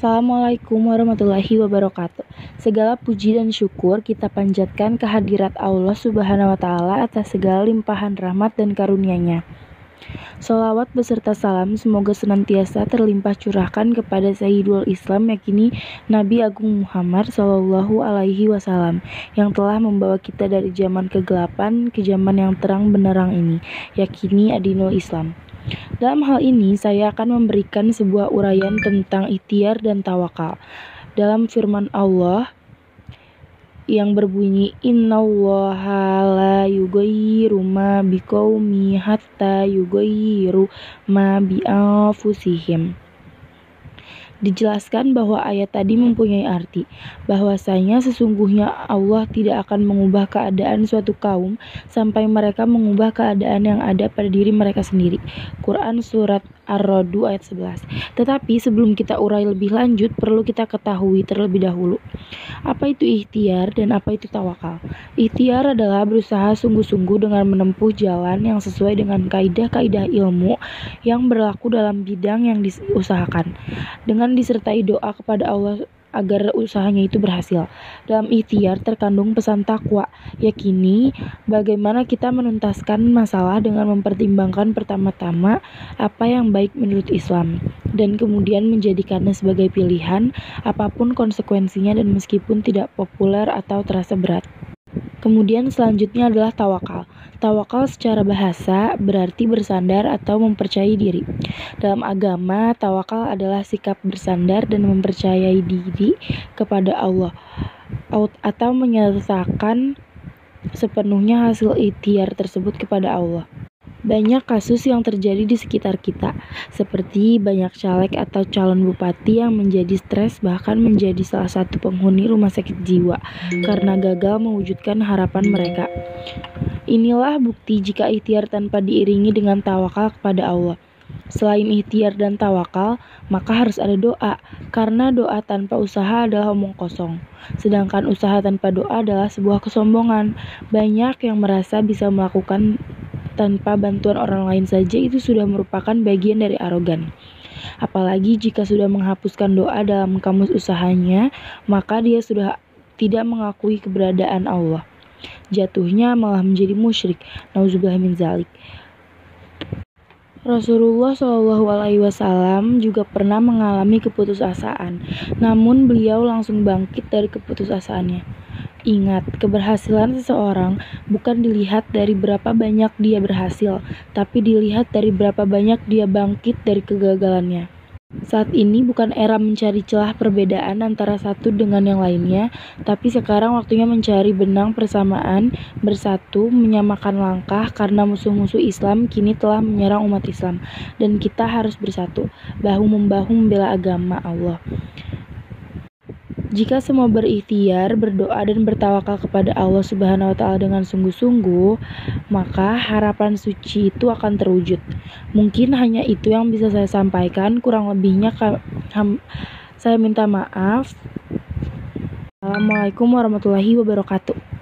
Assalamualaikum warahmatullahi wabarakatuh. Segala puji dan syukur kita panjatkan kehadirat Allah Subhanahu wa taala atas segala limpahan rahmat dan karunia-Nya. Salawat beserta salam semoga senantiasa terlimpah curahkan kepada Sayyidul Islam yakini Nabi Agung Muhammad Shallallahu Alaihi Wasallam yang telah membawa kita dari zaman kegelapan ke zaman yang terang benerang ini, yakini Adinul Islam. Dalam hal ini, saya akan memberikan sebuah uraian tentang ikhtiar dan tawakal. Dalam firman Allah yang berbunyi Innallaha la yughayyiru ma biqaumi hatta yughayyiru ma bi. Dijelaskan bahwa ayat tadi mempunyai arti bahwasanya sesungguhnya Allah tidak akan mengubah keadaan suatu kaum sampai mereka mengubah keadaan yang ada pada diri mereka sendiri. Quran surat Ar-Ra'd ayat 11. Tetapi sebelum kita urai lebih lanjut perlu kita ketahui terlebih dahulu apa itu ikhtiar dan apa itu tawakal. Ikhtiar adalah berusaha sungguh-sungguh dengan menempuh jalan yang sesuai dengan kaidah-kaidah ilmu yang berlaku dalam bidang yang diusahakan. Dengan disertai doa kepada Allah agar usahanya itu berhasil. Dalam ikhtiar terkandung pesan takwa, yakini bagaimana kita menuntaskan masalah dengan mempertimbangkan pertama-tama apa yang baik menurut Islam dan kemudian menjadikannya sebagai pilihan apa pun konsekuensinya dan meskipun tidak populer atau terasa berat. Kemudian selanjutnya adalah tawakal. Tawakal secara bahasa berarti bersandar atau mempercayai diri. Dalam agama, tawakal adalah sikap bersandar dan mempercayai diri kepada Allah atau menyertakan sepenuhnya hasil ikhtiar tersebut kepada Allah. Banyak kasus yang terjadi di sekitar kita, seperti banyak caleg atau calon bupati yang menjadi stres bahkan menjadi salah satu penghuni rumah sakit jiwa karena gagal mewujudkan harapan mereka. Inilah bukti jika ikhtiar tanpa diiringi dengan tawakal kepada Allah. Selain ikhtiar dan tawakal, maka harus ada doa, karena doa tanpa usaha adalah omong kosong. Sedangkan usaha tanpa doa adalah sebuah kesombongan. Banyak yang merasa bisa melakukan tanpa bantuan orang lain saja itu sudah merupakan bagian dari arogan. Apalagi jika sudah menghapuskan doa dalam kamus usahanya, maka dia sudah tidak mengakui keberadaan Allah. Jatuhnya malah menjadi musyrik. Nauzubillah min zalik. Rasulullah Shallallahu Alaihi Wasallam juga pernah mengalami keputusasaan, namun beliau langsung bangkit dari keputusasaannya. Ingat, keberhasilan seseorang bukan dilihat dari berapa banyak dia berhasil, tapi dilihat dari berapa banyak dia bangkit dari kegagalannya. Saat ini bukan era mencari celah perbedaan antara satu dengan yang lainnya, tapi sekarang waktunya mencari benang persamaan, bersatu, menyamakan langkah karena musuh-musuh Islam kini telah menyerang umat Islam dan kita harus bersatu, bahu-membahu membela agama Allah. Jika semua berikhtiar, berdoa dan bertawakal kepada Allah Subhanahu wa taala dengan sungguh-sungguh, maka harapan suci itu akan terwujud. Mungkin hanya itu yang bisa saya sampaikan, kurang lebihnya saya minta maaf. Assalamualaikum warahmatullahi wabarakatuh.